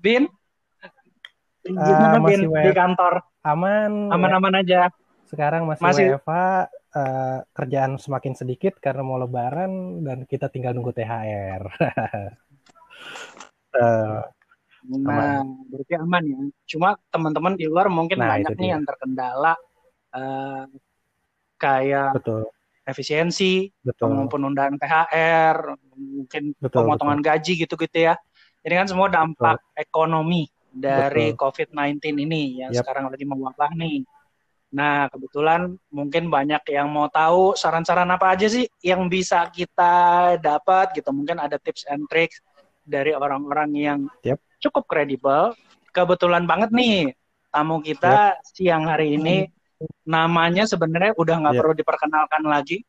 Bin, gimana uh, Bin di kantor? Aman. Aman-aman aja. Sekarang masih, masih... WFH, uh, eh, kerjaan semakin sedikit karena mau lebaran dan kita tinggal nunggu THR. uh, Nah, berarti aman ya. Cuma teman-teman di luar mungkin nah, banyak nih yang terkendala uh, kayak betul. efisiensi, betul. penundaan THR, mungkin betul, pemotongan betul. gaji gitu-gitu ya. Ini kan semua dampak betul. ekonomi dari COVID-19 ini yang yep. sekarang lagi mewabah nih. Nah, kebetulan mungkin banyak yang mau tahu saran-saran apa aja sih yang bisa kita dapat gitu. Mungkin ada tips and tricks dari orang-orang yang yep cukup kredibel. Kebetulan banget nih tamu kita yep. siang hari ini namanya sebenarnya udah nggak yep. perlu diperkenalkan lagi.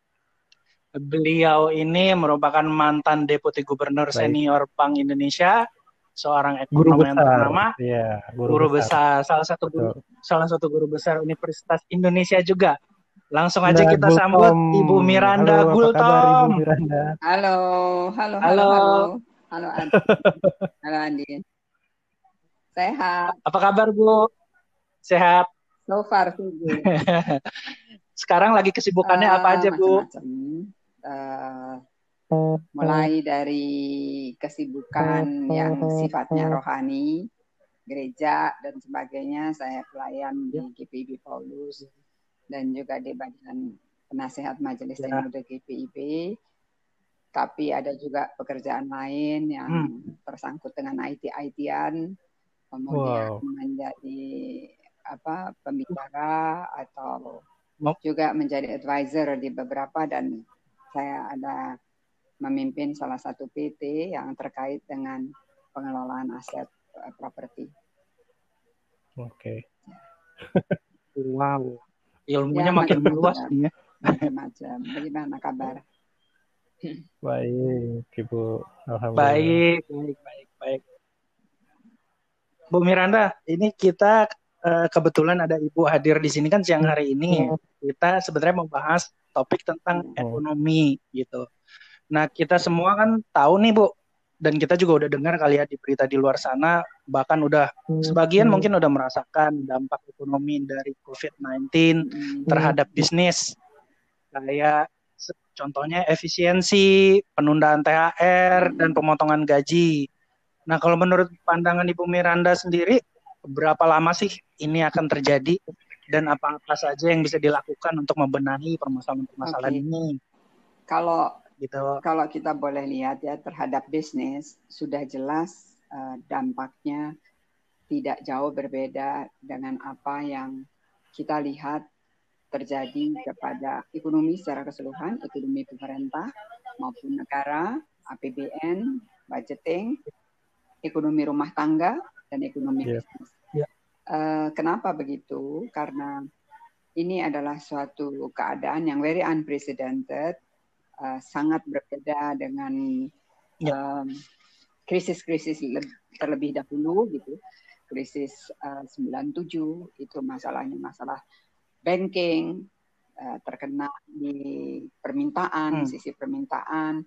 Beliau ini merupakan mantan deputi gubernur Baik. senior Bank Indonesia, seorang ekonom yang ternama, ya, guru, guru besar. besar, salah satu guru, salah satu guru besar Universitas Indonesia juga. Langsung aja nah, kita sambut Ibu Miranda halo, Gultom. Halo, halo, halo, halo, halo, halo, halo Andin. Sehat. Apa kabar Bu? Sehat. So far Bu. Sekarang lagi kesibukannya uh, apa aja Bu? Uh, mulai dari kesibukan yang sifatnya rohani, gereja dan sebagainya. Saya pelayan di GPIB Paulus dan juga di Badan Penasehat Majelis ya. Muda GPIB. Tapi ada juga pekerjaan lain yang hmm. tersangkut dengan IT-ITan kemudian wow. menjadi apa pembicara atau juga menjadi advisor di beberapa dan saya ada memimpin salah satu PT yang terkait dengan pengelolaan aset uh, properti. Oke. Okay. wow. Ilmunya ya, makin luas nih ya. Macam-macam. Bagaimana kabar? Baik, Ibu. Alhamdulillah. Baik, baik, baik, baik. Bu Miranda, ini kita uh, kebetulan ada Ibu hadir di sini kan siang hari ini. Hmm. Kita sebenarnya membahas topik tentang hmm. ekonomi gitu. Nah, kita semua kan tahu nih, Bu, dan kita juga udah dengar kali ya di berita di luar sana, bahkan udah hmm. sebagian mungkin udah merasakan dampak ekonomi dari COVID-19 terhadap bisnis. Kayak contohnya efisiensi, penundaan THR, dan pemotongan gaji. Nah, kalau menurut pandangan Ibu Miranda sendiri, berapa lama sih ini akan terjadi dan apa-apa saja yang bisa dilakukan untuk membenahi permasalahan-permasalahan okay. ini? Kalau gitu. kalau kita boleh lihat ya terhadap bisnis sudah jelas uh, dampaknya tidak jauh berbeda dengan apa yang kita lihat terjadi kepada ekonomi secara keseluruhan, ekonomi pemerintah maupun negara, APBN, budgeting, ekonomi rumah tangga dan ekonomi yeah. bisnis. Yeah. Uh, kenapa begitu? Karena ini adalah suatu keadaan yang very unprecedented, uh, sangat berbeda dengan yeah. um, krisis-krisis terlebih dahulu gitu. Krisis uh, 97 itu masalahnya masalah banking uh, terkena di permintaan, hmm. sisi permintaan.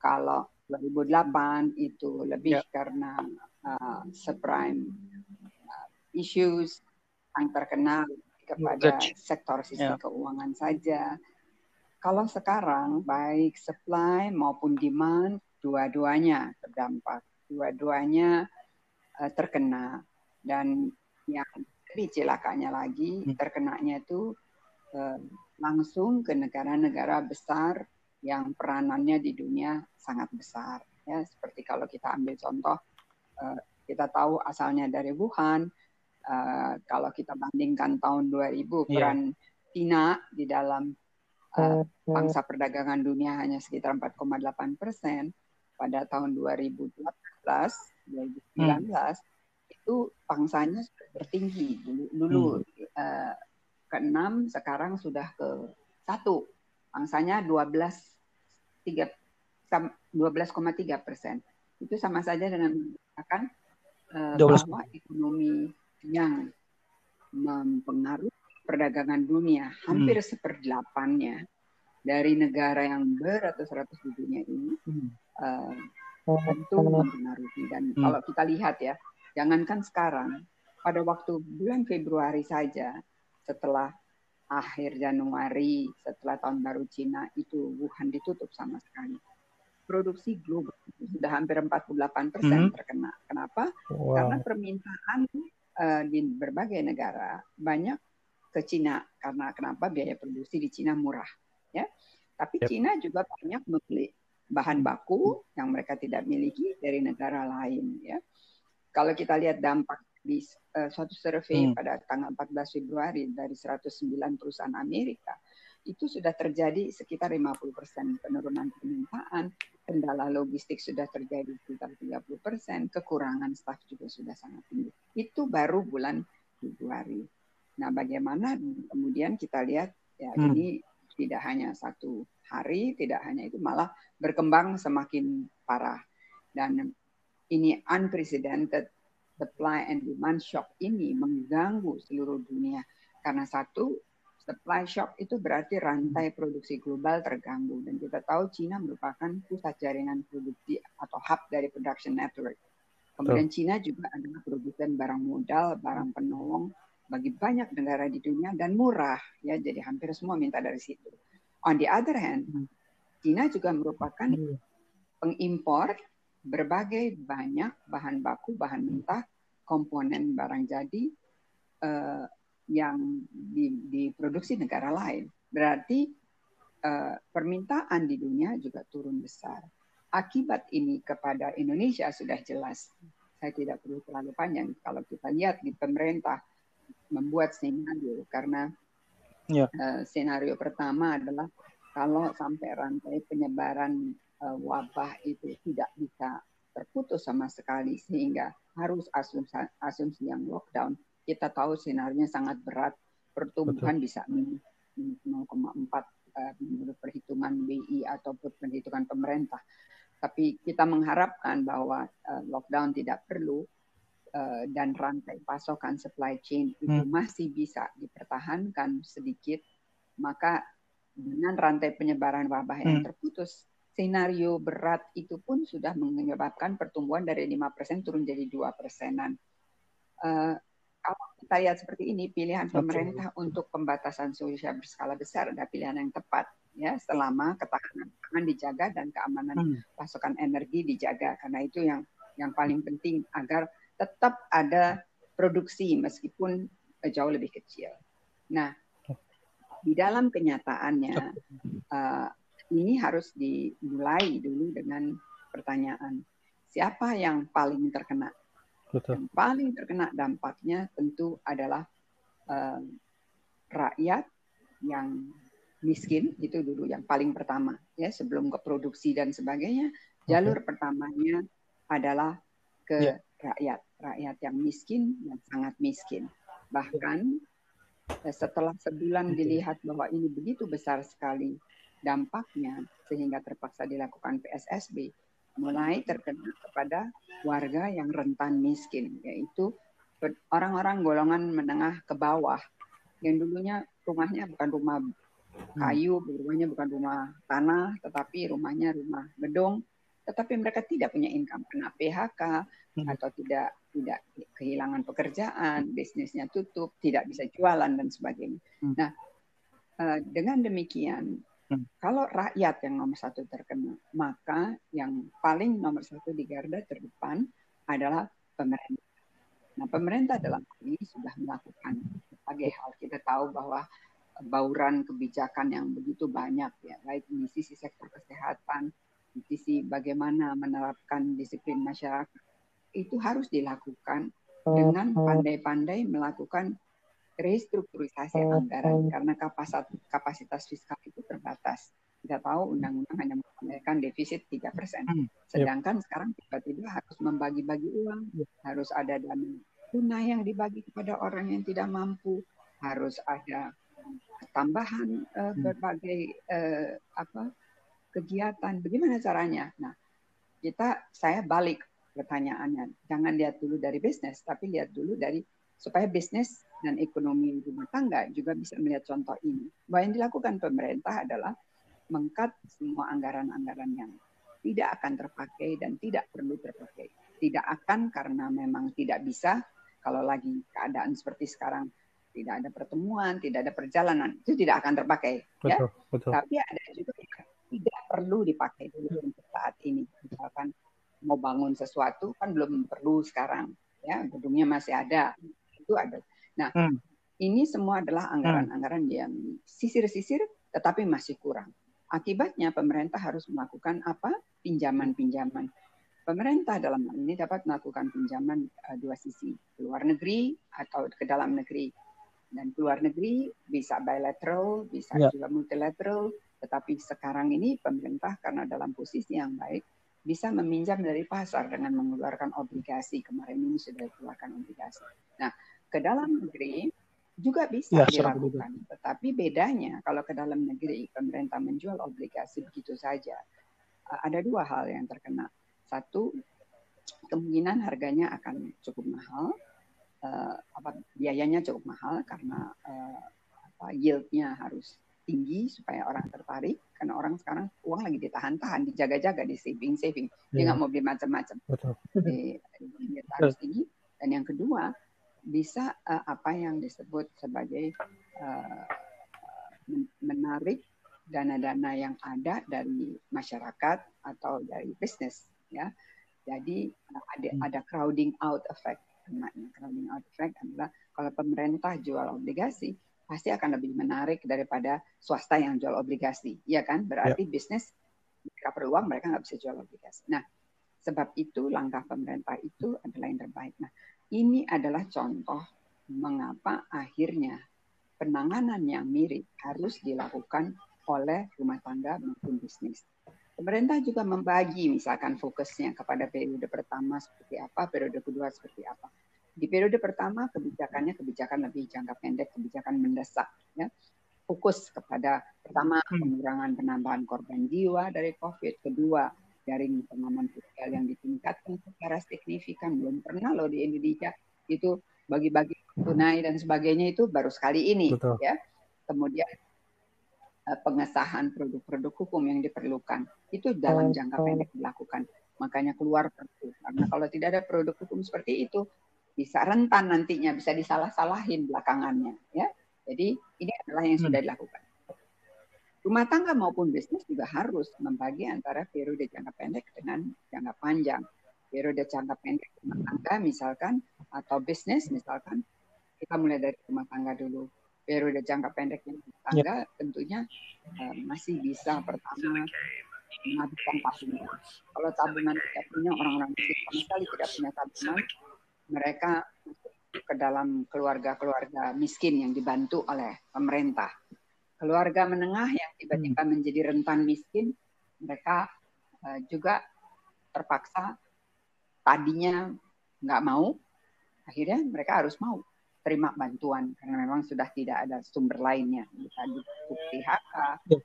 Kalau 2008 itu lebih yeah. karena uh, subprime issues yang terkenal kepada sektor sisi yeah. keuangan saja. Kalau sekarang baik supply maupun demand dua-duanya terdampak, dua-duanya uh, terkena dan yang lebih celakanya lagi hmm. terkenanya itu uh, langsung ke negara-negara besar yang peranannya di dunia sangat besar. Ya, seperti kalau kita ambil contoh, uh, kita tahu asalnya dari Wuhan. Uh, kalau kita bandingkan tahun 2000 yeah. peran Cina di dalam uh, pangsa perdagangan dunia hanya sekitar 4,8 persen. Pada tahun 2018, 2019 hmm. itu pangsanya sudah tertinggi dulu, dulu hmm. uh, ke enam sekarang sudah ke satu pangsanya 12 12,3 persen. Itu sama saja dengan mengatakan uh, bahwa ekonomi yang mempengaruhi perdagangan dunia hampir hmm. seperdelapannya dari negara yang beratus-ratus di dunia ini hmm. uh, tentu mempengaruhi dan hmm. kalau kita lihat ya Jangankan sekarang, pada waktu bulan Februari saja, setelah akhir Januari, setelah tahun baru Cina, itu Wuhan ditutup sama sekali. Produksi global sudah hampir 48 persen hmm. terkena. Kenapa? Wow. Karena permintaan uh, di berbagai negara banyak ke Cina karena kenapa biaya produksi di Cina murah, ya. Tapi yep. Cina juga banyak membeli bahan baku yang mereka tidak miliki dari negara lain, ya. Kalau kita lihat dampak di uh, suatu survei hmm. pada tanggal 14 Februari dari 109 perusahaan Amerika, itu sudah terjadi sekitar 50 persen penurunan permintaan, kendala logistik sudah terjadi sekitar 30 persen, kekurangan staf juga sudah sangat tinggi. Itu baru bulan Februari. Nah, bagaimana kemudian kita lihat ya hmm. ini tidak hanya satu hari, tidak hanya itu malah berkembang semakin parah dan ini unprecedented supply and demand shock ini mengganggu seluruh dunia. Karena satu, supply shock itu berarti rantai produksi global terganggu. Dan kita tahu Cina merupakan pusat jaringan produksi atau hub dari production network. Kemudian Cina juga adalah produsen barang modal, barang penolong bagi banyak negara di dunia dan murah ya jadi hampir semua minta dari situ. On the other hand, hmm. Cina juga merupakan hmm. pengimpor berbagai banyak bahan baku, bahan mentah, komponen barang jadi uh, yang di, diproduksi negara lain. Berarti uh, permintaan di dunia juga turun besar. Akibat ini kepada Indonesia sudah jelas. Saya tidak perlu terlalu panjang. Kalau kita lihat di pemerintah membuat senario karena yeah. Ya. uh, senario pertama adalah kalau sampai rantai penyebaran uh, wabah itu tidak bisa terputus sama sekali sehingga harus asumsi, asumsi yang lockdown. Kita tahu senarnya sangat berat, pertumbuhan Betul. bisa minus 0,4 uh, menurut perhitungan BI ataupun perhitungan pemerintah. Tapi kita mengharapkan bahwa uh, lockdown tidak perlu uh, dan rantai pasokan supply chain itu hmm. masih bisa dipertahankan sedikit, maka dengan rantai penyebaran wabah yang hmm. terputus skenario berat itu pun sudah menyebabkan pertumbuhan dari 5% turun jadi 2 persenan. Uh, kalau kita lihat seperti ini, pilihan pemerintah okay. untuk pembatasan sosial berskala besar adalah pilihan yang tepat ya selama ketahanan pangan dijaga dan keamanan hmm. pasokan energi dijaga karena itu yang yang paling penting agar tetap ada produksi meskipun jauh lebih kecil. Nah, di dalam kenyataannya uh, ini harus dimulai dulu dengan pertanyaan siapa yang paling terkena. Betul. Yang paling terkena dampaknya tentu adalah uh, rakyat yang miskin itu dulu yang paling pertama ya sebelum ke produksi dan sebagainya jalur okay. pertamanya adalah ke yeah. rakyat rakyat yang miskin yang sangat miskin bahkan eh, setelah sebulan dilihat bahwa ini begitu besar sekali dampaknya sehingga terpaksa dilakukan PSSB mulai terkena kepada warga yang rentan miskin yaitu orang-orang golongan menengah ke bawah yang dulunya rumahnya bukan rumah kayu, rumahnya bukan rumah tanah, tetapi rumahnya rumah gedung, tetapi mereka tidak punya income kena PHK hmm. atau tidak tidak kehilangan pekerjaan, bisnisnya tutup, tidak bisa jualan dan sebagainya. Hmm. Nah, eh, dengan demikian Hmm. Kalau rakyat yang nomor satu terkena, maka yang paling nomor satu di garda terdepan adalah pemerintah. Nah, pemerintah dalam hal ini sudah melakukan berbagai hal. Kita tahu bahwa bauran kebijakan yang begitu banyak ya, baik di sisi sektor kesehatan, di sisi bagaimana menerapkan disiplin masyarakat, itu harus dilakukan dengan pandai-pandai melakukan restrukturisasi anggaran karena kapasitas kapasitas fiskal itu terbatas. Kita tahu undang-undang hanya mengandalkan defisit 3 persen. Hmm, Sedangkan sekarang tiba-tiba harus membagi-bagi uang, harus ada dana tunai yang dibagi kepada orang yang tidak mampu, harus ada tambahan uh, berbagai uh, apa kegiatan. Bagaimana caranya? Nah, kita saya balik pertanyaannya, jangan lihat dulu dari bisnis, tapi lihat dulu dari supaya bisnis dan ekonomi rumah tangga juga bisa melihat contoh ini. Bahwa yang dilakukan pemerintah adalah mengkat semua anggaran-anggaran yang tidak akan terpakai dan tidak perlu terpakai. Tidak akan karena memang tidak bisa kalau lagi keadaan seperti sekarang tidak ada pertemuan, tidak ada perjalanan, itu tidak akan terpakai. Ya. Betul, ya? betul. Tapi ada juga yang tidak perlu dipakai dulu untuk saat ini. Misalkan mau bangun sesuatu kan belum perlu sekarang, ya gedungnya masih ada, itu ada. Nah, hmm. ini semua adalah anggaran-anggaran yang sisir-sisir, tetapi masih kurang. Akibatnya pemerintah harus melakukan apa? Pinjaman-pinjaman. Pemerintah dalam hal ini dapat melakukan pinjaman uh, dua sisi, luar negeri atau ke dalam negeri dan luar negeri bisa bilateral, bisa ya. juga multilateral. Tetapi sekarang ini pemerintah karena dalam posisi yang baik bisa meminjam dari pasar dengan mengeluarkan obligasi. Kemarin ini sudah dikeluarkan obligasi. Nah, ke dalam negeri juga bisa ya, dilakukan. Tetapi bedanya kalau ke dalam negeri pemerintah menjual obligasi begitu saja. Ada dua hal yang terkena. Satu, kemungkinan harganya akan cukup mahal uh, apa biayanya cukup mahal karena uh, apa yieldnya harus tinggi supaya orang tertarik karena orang sekarang uang lagi ditahan-tahan dijaga-jaga di saving saving dia iya. nggak mau beli macam-macam jadi harus tinggi dan yang kedua bisa uh, apa yang disebut sebagai uh, menarik dana-dana yang ada dari masyarakat atau dari bisnis ya jadi ada hmm. ada crowding out effect makna crowding out effect adalah kalau pemerintah jual obligasi pasti akan lebih menarik daripada swasta yang jual obligasi, ya kan? Berarti ya. bisnis mereka perlu uang, mereka nggak bisa jual obligasi. Nah, sebab itu langkah pemerintah itu adalah yang terbaik. Nah, ini adalah contoh mengapa akhirnya penanganan yang mirip harus dilakukan oleh rumah tangga maupun bisnis. Pemerintah juga membagi misalkan fokusnya kepada periode pertama seperti apa, periode kedua seperti apa. Di periode pertama kebijakannya kebijakan lebih jangka pendek, kebijakan mendesak ya. Fokus kepada pertama hmm. pengurangan penambahan korban jiwa dari Covid, kedua dari pengaman sosial yang ditingkatkan secara signifikan. Belum pernah loh di Indonesia itu bagi-bagi tunai dan sebagainya itu baru sekali ini Betul. ya. Kemudian Eh, pengesahan produk-produk hukum yang diperlukan itu dalam jangka pendek dilakukan. Makanya keluar perpu. Karena kalau tidak ada produk hukum seperti itu bisa rentan nantinya, bisa disalah-salahin belakangannya. Ya, jadi ini adalah yang sudah hmm. dilakukan. Rumah tangga maupun bisnis juga harus membagi antara periode jangka pendek dengan jangka panjang. Periode jangka pendek rumah tangga misalkan atau bisnis misalkan kita mulai dari rumah tangga dulu periode jangka pendek yang tangga yeah. tentunya uh, masih bisa pertama menghabiskan tabungan. Kalau tabungan tidak punya orang-orang sama sekali tidak punya tabungan, mereka ke dalam keluarga-keluarga miskin yang dibantu oleh pemerintah. Keluarga menengah yang tiba-tiba hmm. menjadi rentan miskin, mereka uh, juga terpaksa tadinya nggak mau, akhirnya mereka harus mau terima bantuan karena memang sudah tidak ada sumber lainnya bisa ditutup PHK ya. ya.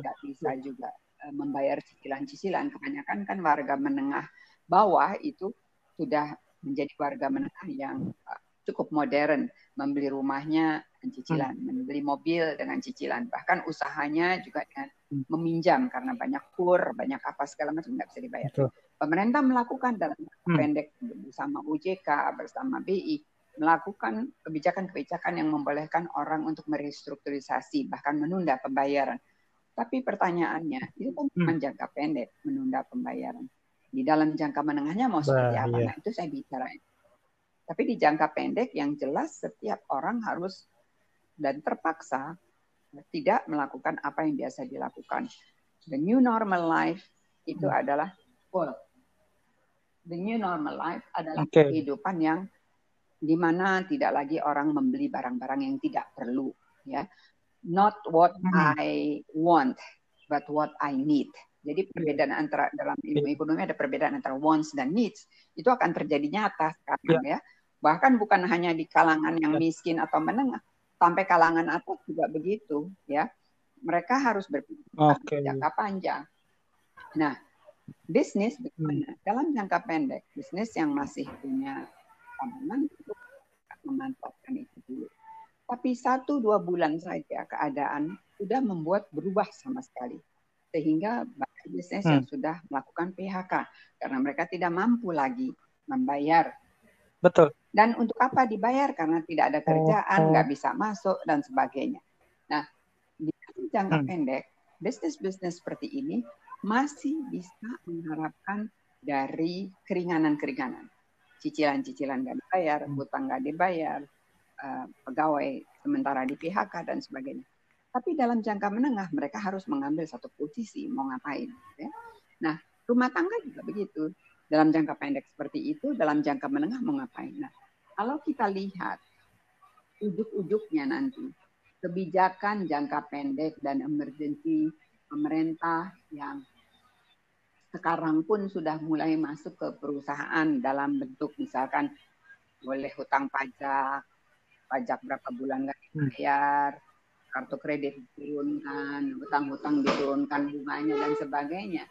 tidak bisa juga uh, membayar cicilan-cicilan kebanyakan kan warga menengah bawah itu sudah menjadi warga menengah yang uh, cukup modern membeli rumahnya dengan cicilan hmm. membeli mobil dengan cicilan bahkan usahanya juga dengan hmm. meminjam karena banyak kur banyak apa segala macam nggak bisa dibayar Betul. pemerintah melakukan dalam hmm. pendek bersama UJK bersama BI melakukan kebijakan-kebijakan yang membolehkan orang untuk merestrukturisasi bahkan menunda pembayaran. Tapi pertanyaannya, itu kan cuma hmm. jangka pendek menunda pembayaran. Di dalam jangka menengahnya mau seperti apa? Iya. Nah, itu saya bicara. Tapi di jangka pendek yang jelas setiap orang harus dan terpaksa tidak melakukan apa yang biasa dilakukan. The new normal life itu hmm. adalah full. The new normal life adalah okay. kehidupan yang di mana tidak lagi orang membeli barang-barang yang tidak perlu ya not what hmm. I want but what I need jadi perbedaan antara dalam ilmu ekonomi ada perbedaan antara wants dan needs itu akan terjadi nyata sekarang yeah. ya bahkan bukan hanya di kalangan yang ya. miskin atau menengah sampai kalangan atas juga begitu ya mereka harus berpikir okay. jangka panjang nah bisnis hmm. dalam jangka pendek bisnis yang masih punya tabungan untuk memanfaatkan itu dulu. Tapi satu dua bulan saja keadaan sudah membuat berubah sama sekali. Sehingga bisnis hmm. yang sudah melakukan PHK karena mereka tidak mampu lagi membayar. Betul. Dan untuk apa dibayar? Karena tidak ada kerjaan, oh, nggak bisa masuk dan sebagainya. Nah, di jangka hmm. pendek, bisnis-bisnis seperti ini masih bisa mengharapkan dari keringanan-keringanan. Cicilan-cicilan nggak dibayar, hmm. hutang nggak dibayar, uh, pegawai sementara di PHK dan sebagainya. Tapi dalam jangka menengah mereka harus mengambil satu posisi mau ngapain. Ya. Nah, rumah tangga juga begitu. Dalam jangka pendek seperti itu, dalam jangka menengah mau ngapain. Nah, kalau kita lihat ujuk-ujuknya nanti, kebijakan jangka pendek dan emergency pemerintah yang sekarang pun sudah mulai masuk ke perusahaan dalam bentuk misalkan boleh hutang pajak, pajak berapa bulan nggak dibayar, hmm kartu kredit diturunkan, hutang-hutang diturunkan bunganya dan sebagainya.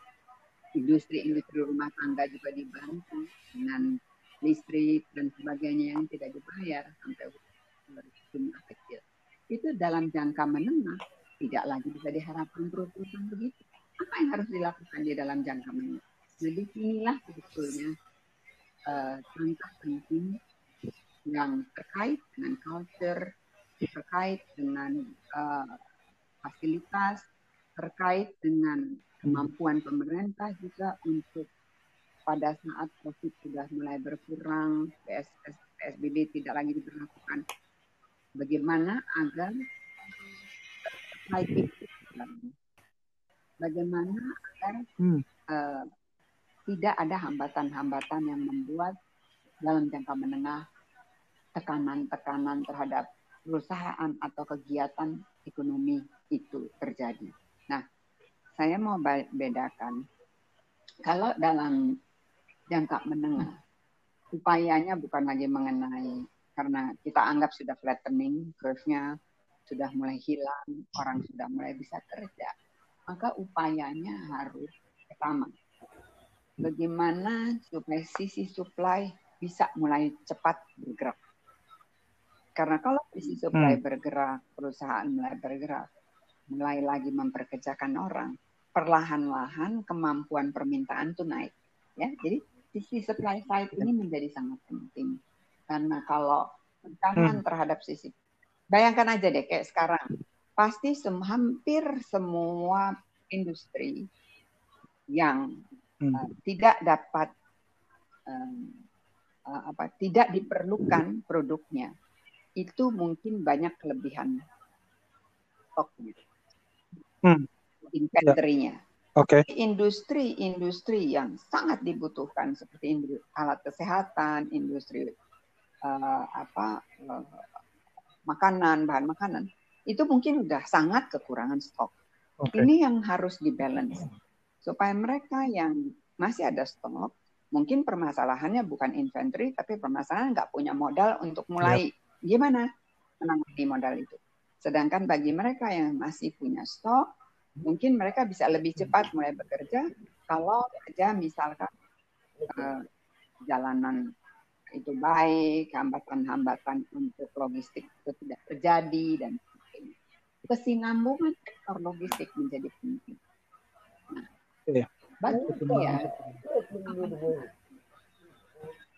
Industri-industri rumah tangga juga dibantu dengan listrik dan sebagainya yang tidak dibayar sampai jumlah kecil. Itu dalam jangka menengah tidak lagi bisa diharapkan terus-terusan begitu. Apa yang harus dilakukan di dalam jangka menengah? Jadi inilah sebetulnya uh, contoh penting yang terkait dengan culture terkait dengan uh, fasilitas, terkait dengan kemampuan pemerintah juga untuk pada saat COVID sudah mulai berkurang, PSS, PSBB tidak lagi diberlakukan. Bagaimana agar bagaimana agar hmm. uh, tidak ada hambatan-hambatan yang membuat dalam jangka menengah tekanan-tekanan terhadap perusahaan atau kegiatan ekonomi itu terjadi. Nah, saya mau bedakan kalau dalam jangka menengah upayanya bukan lagi mengenai karena kita anggap sudah flattening curve-nya sudah mulai hilang, orang sudah mulai bisa kerja. Maka upayanya harus pertama bagaimana supaya sisi supply bisa mulai cepat bergerak karena kalau sisi supply hmm. bergerak, perusahaan mulai bergerak, mulai lagi memperkerjakan orang, perlahan-lahan kemampuan permintaan itu naik. Ya, jadi sisi supply side ini menjadi sangat penting. Karena kalau tekanan hmm. terhadap sisi, bayangkan aja deh kayak sekarang, pasti sem hampir semua industri yang hmm. uh, tidak dapat um, uh, apa tidak diperlukan produknya itu mungkin banyak kelebihan stoknya, hmm. inventory-nya. Oke. Okay. Industri-industri yang sangat dibutuhkan seperti industri, alat kesehatan, industri uh, apa uh, makanan, bahan makanan, itu mungkin sudah sangat kekurangan stok. Okay. Ini yang harus dibalance supaya mereka yang masih ada stok, mungkin permasalahannya bukan inventory, tapi permasalahan nggak punya modal untuk mulai gimana menangani modal itu. Sedangkan bagi mereka yang masih punya stok, mungkin mereka bisa lebih cepat mulai bekerja kalau saja misalkan uh, jalanan itu baik, hambatan-hambatan untuk logistik itu tidak terjadi dan sebagainya. Kesinambungan sektor logistik menjadi penting. Nah, iya. ya.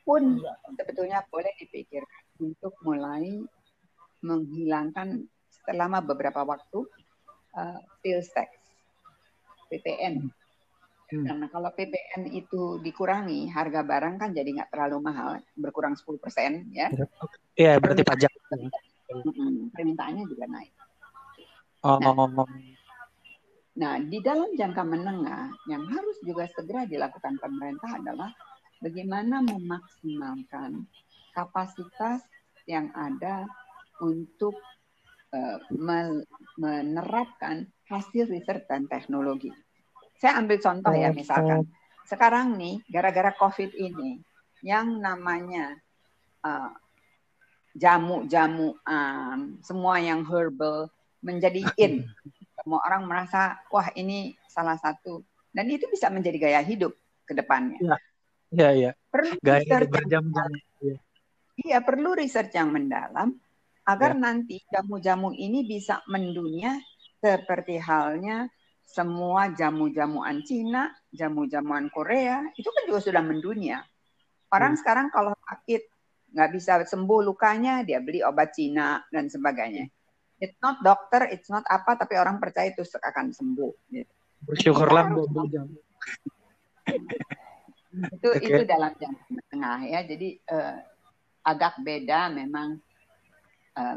Pun sebetulnya boleh dipikirkan untuk mulai menghilangkan selama beberapa waktu uh, sales tax PPN. Hmm. Karena kalau PPN itu dikurangi, harga barang kan jadi nggak terlalu mahal, berkurang 10 persen, ya. Iya, berarti pajak. Permintaannya juga naik. Oh. Nah, nah, di dalam jangka menengah yang harus juga segera dilakukan pemerintah adalah bagaimana memaksimalkan kapasitas yang ada untuk menerapkan hasil riset dan teknologi. Saya ambil contoh ya misalkan sekarang nih gara-gara COVID ini yang namanya uh, jamu-jamu um, semua yang herbal menjadi in. Semua orang merasa wah ini salah satu dan itu bisa menjadi gaya hidup ke depannya. Iya, iya. Ya. Perlu gaya berjam-jam. Ya. Iya, perlu riset yang mendalam agar ya. nanti jamu-jamu ini bisa mendunia seperti halnya semua jamu-jamuan Cina, jamu-jamuan Korea, itu kan juga sudah mendunia. Orang hmm. sekarang kalau sakit nggak bisa sembuh lukanya, dia beli obat Cina dan sebagainya. It's not dokter, it's not apa, tapi orang percaya itu akan sembuh. Gitu. Bersyukurlah itu okay. itu dalam jangka tengah ya. Jadi uh, agak beda memang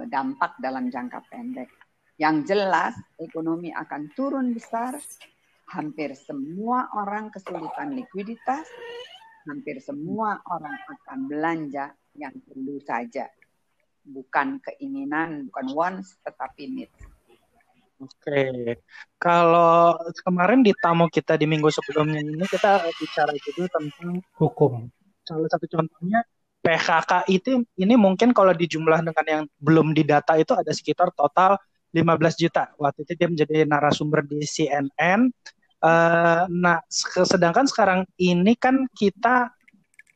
dampak dalam jangka pendek. Yang jelas ekonomi akan turun besar. Hampir semua orang kesulitan likuiditas. Hampir semua orang akan belanja yang perlu saja. Bukan keinginan, bukan wants, tetapi needs. Oke, kalau kemarin di tamu kita di minggu sebelumnya ini kita bicara juga tentang hukum. Salah satu contohnya PHK itu ini mungkin kalau dijumlah dengan yang belum didata itu ada sekitar total 15 juta. Waktu itu dia menjadi narasumber di CNN. Uh, eh, nah, sedangkan sekarang ini kan kita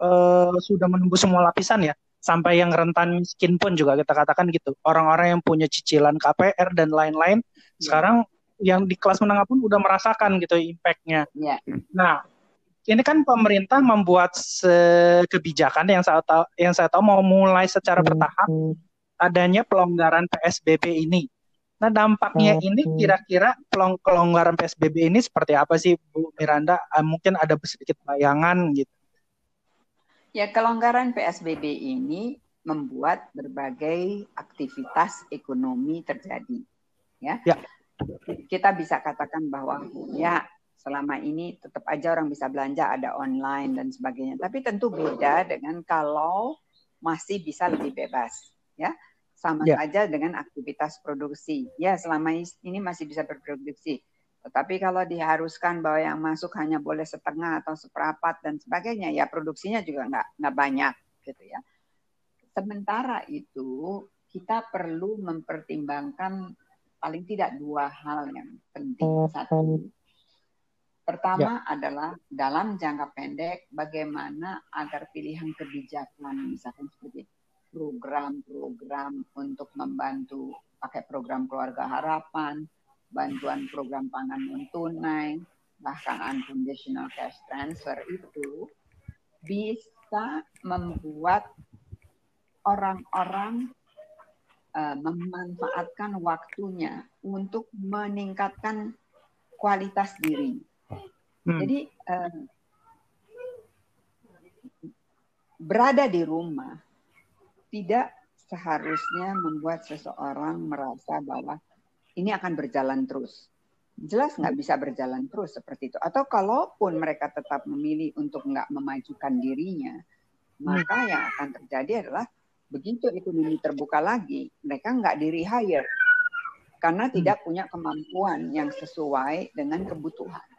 uh, sudah menunggu semua lapisan ya sampai yang rentan miskin pun juga kita katakan gitu. Orang-orang yang punya cicilan KPR dan lain-lain ya. sekarang yang di kelas menengah pun udah merasakan gitu impactnya. Ya. Nah, ini kan pemerintah membuat kebijakan yang saya tahu yang saya tahu mau mulai secara bertahap adanya pelonggaran PSBB ini. Nah, dampaknya ini kira-kira pelonggaran PSBB ini seperti apa sih Bu Miranda? Ah, mungkin ada sedikit bayangan gitu. Ya, kelonggaran PSBB ini membuat berbagai aktivitas ekonomi terjadi. Ya. ya. Kita bisa katakan bahwa ya selama ini tetap aja orang bisa belanja ada online dan sebagainya. Tapi tentu beda dengan kalau masih bisa lebih bebas, ya. Sama ya. saja dengan aktivitas produksi. Ya, selama ini masih bisa berproduksi. Tetapi kalau diharuskan bahwa yang masuk hanya boleh setengah atau seperempat dan sebagainya, ya produksinya juga nggak nggak banyak gitu ya. Sementara itu kita perlu mempertimbangkan paling tidak dua hal yang penting. Satu, pertama ya. adalah dalam jangka pendek bagaimana agar pilihan kebijakan misalkan seperti program-program untuk membantu pakai program keluarga harapan bantuan program pangan non tunai, bahkan unconditional cash transfer itu bisa membuat orang-orang uh, memanfaatkan waktunya untuk meningkatkan kualitas diri. Hmm. Jadi uh, berada di rumah tidak seharusnya membuat seseorang merasa bahwa ini akan berjalan terus. Jelas nggak bisa berjalan terus seperti itu. Atau kalaupun mereka tetap memilih untuk nggak memajukan dirinya, maka yang akan terjadi adalah begitu ekonomi terbuka lagi, mereka nggak di rehire karena tidak punya kemampuan yang sesuai dengan kebutuhan.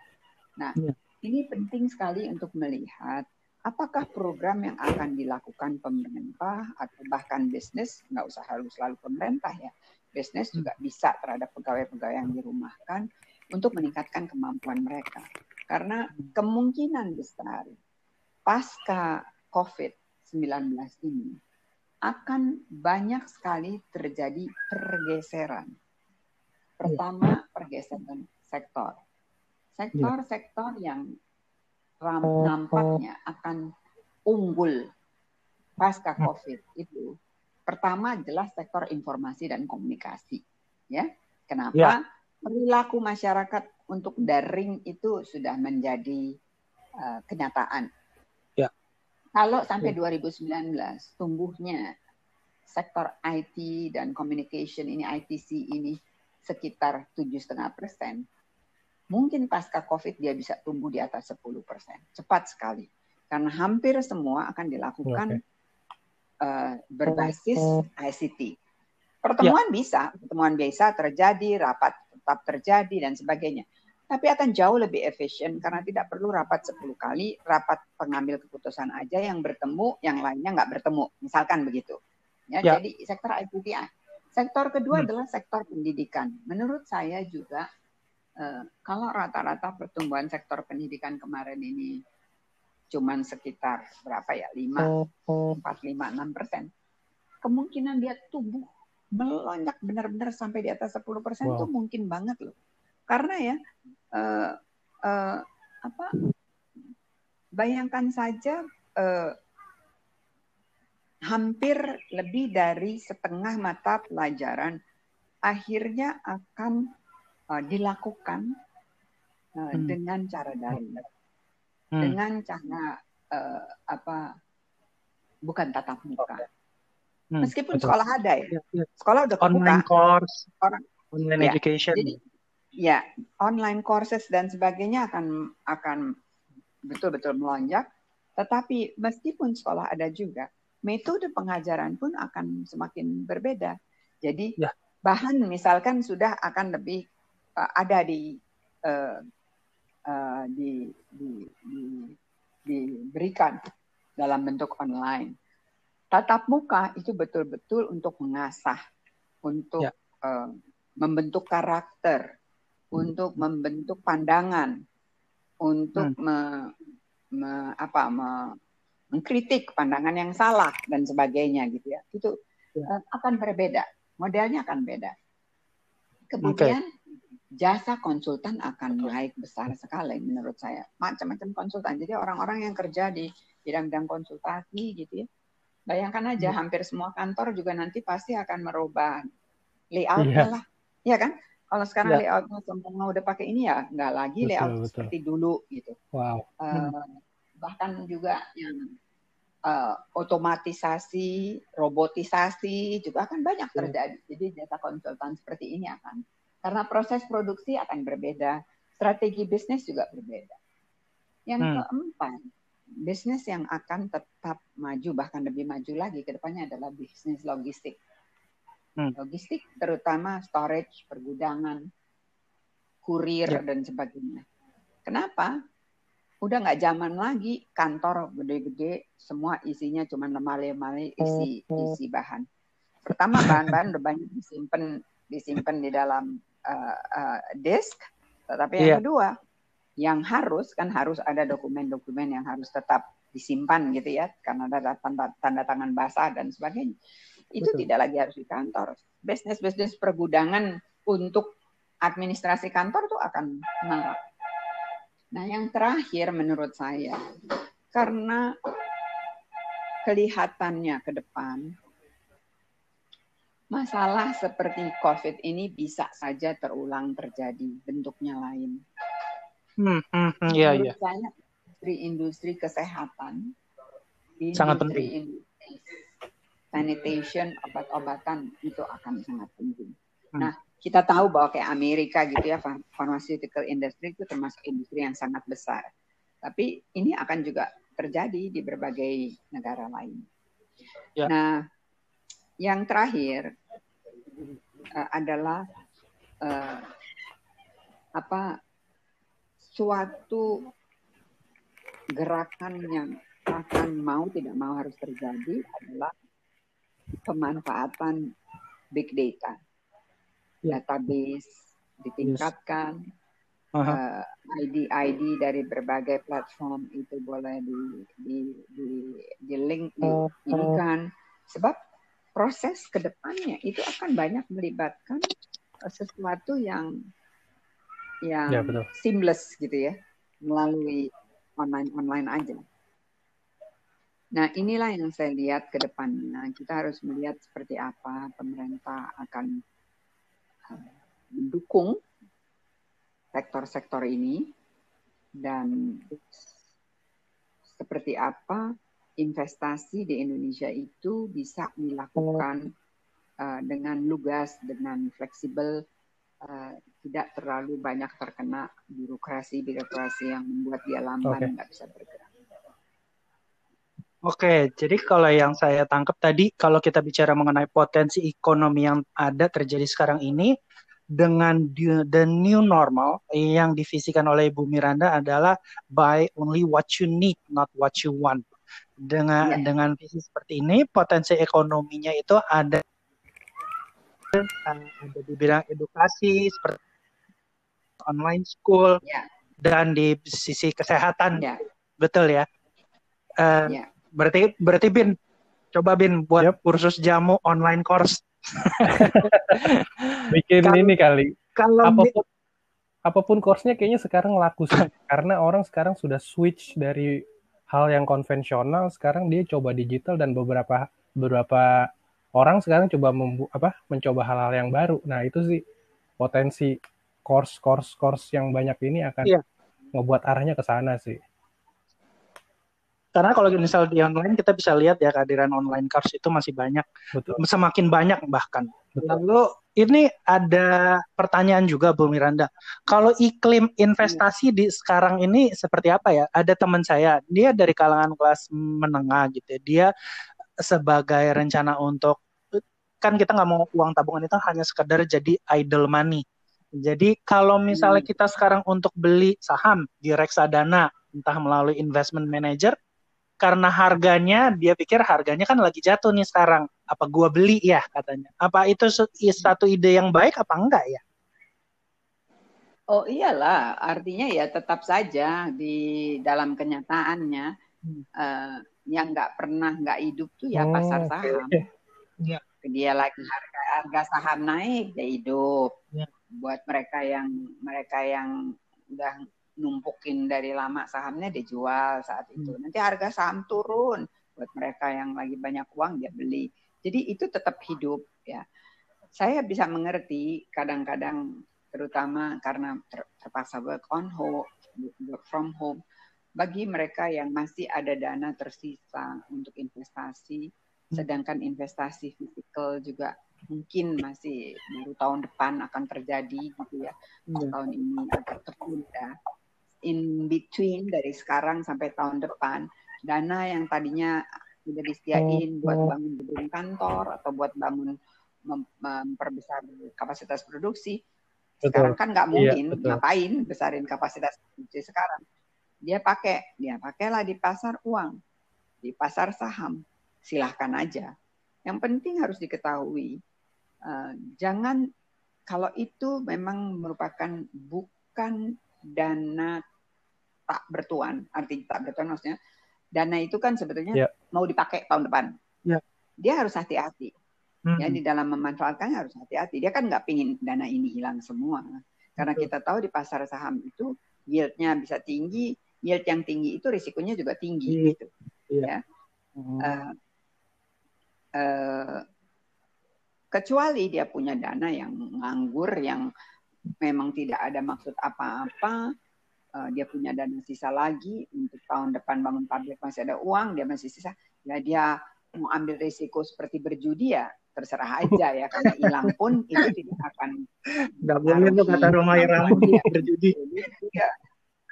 Nah, iya. ini penting sekali untuk melihat apakah program yang akan dilakukan pemerintah atau bahkan bisnis, nggak usah harus selalu pemerintah ya, bisnis juga bisa terhadap pegawai-pegawai yang dirumahkan untuk meningkatkan kemampuan mereka. Karena kemungkinan besar pasca COVID-19 ini akan banyak sekali terjadi pergeseran. Pertama, pergeseran sektor. Sektor-sektor yang nampaknya akan unggul pasca COVID itu Pertama jelas sektor informasi dan komunikasi. Ya, kenapa? Ya. Perilaku masyarakat untuk daring itu sudah menjadi uh, kenyataan. Ya. Kalau sampai ya. 2019 tumbuhnya sektor IT dan communication ini ITC ini sekitar tujuh setengah persen, mungkin pasca COVID dia bisa tumbuh di atas 10 persen, cepat sekali. Karena hampir semua akan dilakukan okay uh, berbasis ICT. Pertemuan ya. bisa, pertemuan biasa terjadi, rapat tetap terjadi dan sebagainya. Tapi akan jauh lebih efisien karena tidak perlu rapat 10 kali, rapat pengambil keputusan aja yang bertemu, yang lainnya nggak bertemu. Misalkan begitu. Ya, ya. Jadi sektor ICT. Sektor kedua hmm. adalah sektor pendidikan. Menurut saya juga kalau rata-rata pertumbuhan sektor pendidikan kemarin ini cuman sekitar berapa ya? lima empat lima enam persen. Kemungkinan dia tumbuh melonjak benar-benar sampai di atas 10 persen wow. itu mungkin banget loh. Karena ya uh, uh, apa bayangkan saja uh, hampir lebih dari setengah mata pelajaran akhirnya akan uh, dilakukan uh, hmm. dengan cara daring, hmm. dengan cara uh, apa bukan tatap muka. Hmm, Meskipun betul. sekolah ada ya, ya, ya. sekolah udah kebuka. Online course, orang online ya, education. Jadi, ya online courses dan sebagainya akan akan betul-betul melonjak. Tetapi meskipun sekolah ada juga, metode pengajaran pun akan semakin berbeda. Jadi ya. bahan misalkan sudah akan lebih uh, ada di, uh, uh, di, di, di diberikan dalam bentuk online. Tatap muka itu betul-betul untuk mengasah, untuk ya. uh, membentuk karakter, untuk membentuk pandangan, untuk hmm. me, me, apa, me, mengkritik pandangan yang salah dan sebagainya gitu ya itu ya. Uh, akan berbeda modelnya akan beda kemudian okay. Jasa konsultan akan naik besar sekali menurut saya. Macam-macam konsultan. Jadi orang-orang yang kerja di bidang-bidang konsultasi gitu ya. Bayangkan aja ya. hampir semua kantor juga nanti pasti akan merubah layoutnya ya. lah. Ya kan? Kalau sekarang ya. layoutnya semua udah pakai ini ya nggak lagi betul, layout betul. seperti dulu gitu. Wow. Uh, bahkan juga yang uh, otomatisasi, robotisasi juga akan banyak terjadi. Jadi jasa konsultan seperti ini akan karena proses produksi akan berbeda, strategi bisnis juga berbeda. Yang hmm. keempat, bisnis yang akan tetap maju bahkan lebih maju lagi ke depannya adalah bisnis logistik. Hmm. Logistik terutama storage, pergudangan, kurir ya. dan sebagainya. Kenapa? udah nggak zaman lagi kantor gede-gede semua isinya cuma lemari-lemari isi isi bahan. Pertama bahan-bahan udah banyak disimpan disimpan di dalam uh, uh, disk, tetapi yang yeah. kedua yang harus kan harus ada dokumen-dokumen yang harus tetap disimpan gitu ya karena ada tanda, tanda tangan basah dan sebagainya. Itu Betul. tidak lagi harus di kantor. Bisnis-bisnis pergudangan untuk administrasi kantor tuh akan mengarah Nah, yang terakhir menurut saya, karena kelihatannya ke depan, masalah seperti COVID ini bisa saja terulang terjadi, bentuknya lain. Hmm, hmm, hmm, iya, iya. industri-industri kesehatan, sangat penting. Industri sanitation, obat-obatan itu akan sangat penting. Hmm. Nah, kita tahu bahwa kayak Amerika gitu ya, pharmaceutical industry itu termasuk industri yang sangat besar. Tapi ini akan juga terjadi di berbagai negara lain. Ya. Nah, yang terakhir uh, adalah uh, apa suatu gerakan yang akan mau tidak mau harus terjadi adalah pemanfaatan big data Ya. database ditingkatkan, yes. uh, ID-ID dari berbagai platform itu boleh di di di, di link di ini kan sebab proses ke depannya itu akan banyak melibatkan sesuatu yang yang ya, betul. seamless gitu ya melalui online online aja. Nah, inilah yang saya lihat ke depannya. Kita harus melihat seperti apa pemerintah akan mendukung sektor-sektor ini dan seperti apa investasi di Indonesia itu bisa dilakukan uh, dengan lugas, dengan fleksibel, uh, tidak terlalu banyak terkena birokrasi-birokrasi yang membuat dia lamban okay. nggak bisa bergerak. Oke, jadi kalau yang saya tangkap tadi, kalau kita bicara mengenai potensi ekonomi yang ada terjadi sekarang ini, dengan the new normal yang divisikan oleh Ibu Miranda adalah buy only what you need, not what you want. Dengan yeah. dengan visi seperti ini, potensi ekonominya itu ada ada di bidang edukasi seperti online school yeah. dan di sisi kesehatan, yeah. betul ya. Uh, yeah Berarti berarti Bin coba Bin buat yep. kursus jamu online course. Bikin kalo, ini kali. Kalau apa pun course-nya kayaknya sekarang laku sih karena orang sekarang sudah switch dari hal yang konvensional sekarang dia coba digital dan beberapa beberapa orang sekarang coba membu apa mencoba hal-hal yang baru nah itu sih potensi course course course yang banyak ini akan yeah. ngebuat arahnya ke sana sih karena kalau misal di online kita bisa lihat ya kehadiran online course itu masih banyak, Betul. semakin banyak bahkan. Betul. Lalu ini ada pertanyaan juga Bu Miranda. Kalau iklim investasi di sekarang ini seperti apa ya? Ada teman saya, dia dari kalangan kelas menengah gitu. Ya. Dia sebagai rencana untuk kan kita nggak mau uang tabungan itu hanya sekedar jadi idle money. Jadi kalau misalnya hmm. kita sekarang untuk beli saham di reksadana, entah melalui investment manager, karena harganya dia pikir harganya kan lagi jatuh nih sekarang. Apa gua beli ya katanya. Apa itu satu ide yang baik apa enggak ya? Oh iyalah. Artinya ya tetap saja di dalam kenyataannya hmm. uh, yang nggak pernah nggak hidup tuh ya pasar saham. ya. dia lagi harga harga saham naik dia hidup. Ya. buat mereka yang mereka yang udah numpukin dari lama sahamnya dijual saat itu. Hmm. Nanti harga saham turun buat mereka yang lagi banyak uang dia beli. Jadi itu tetap hidup ya. Saya bisa mengerti kadang-kadang terutama karena ter terpaksa work on home, work from home. Bagi mereka yang masih ada dana tersisa untuk investasi, hmm. sedangkan investasi fisikal juga mungkin masih baru tahun depan akan terjadi gitu ya. Hmm. Tahun ini agak tertunda in between dari sekarang sampai tahun depan. Dana yang tadinya sudah disediain buat bangun gedung kantor atau buat bangun mem memperbesar kapasitas produksi betul. sekarang kan nggak iya, mungkin iya, ngapain besarin kapasitas produksi sekarang. Dia pakai dia pakailah di pasar uang di pasar saham. Silahkan aja. Yang penting harus diketahui uh, jangan kalau itu memang merupakan bukan dana tak bertuan. Arti tak bertuan maksudnya dana itu kan sebetulnya yeah. mau dipakai tahun depan. Yeah. Dia harus hati-hati. Mm-hmm. Ya di dalam memanfaatkannya harus hati-hati. Dia kan nggak pingin dana ini hilang semua. Karena Betul. kita tahu di pasar saham itu yieldnya bisa tinggi, yield yang tinggi itu risikonya juga tinggi yeah. gitu. Yeah. Ya. Mm-hmm. Uh, uh, kecuali dia punya dana yang nganggur yang memang tidak ada maksud apa-apa uh, dia punya dana sisa lagi untuk tahun depan bangun pabrik masih ada uang dia masih sisa ya dia mau ambil risiko seperti berjudi ya terserah aja ya karena hilang pun itu tidak akan nggak boleh tuh kata rumah Irama berjudi ya.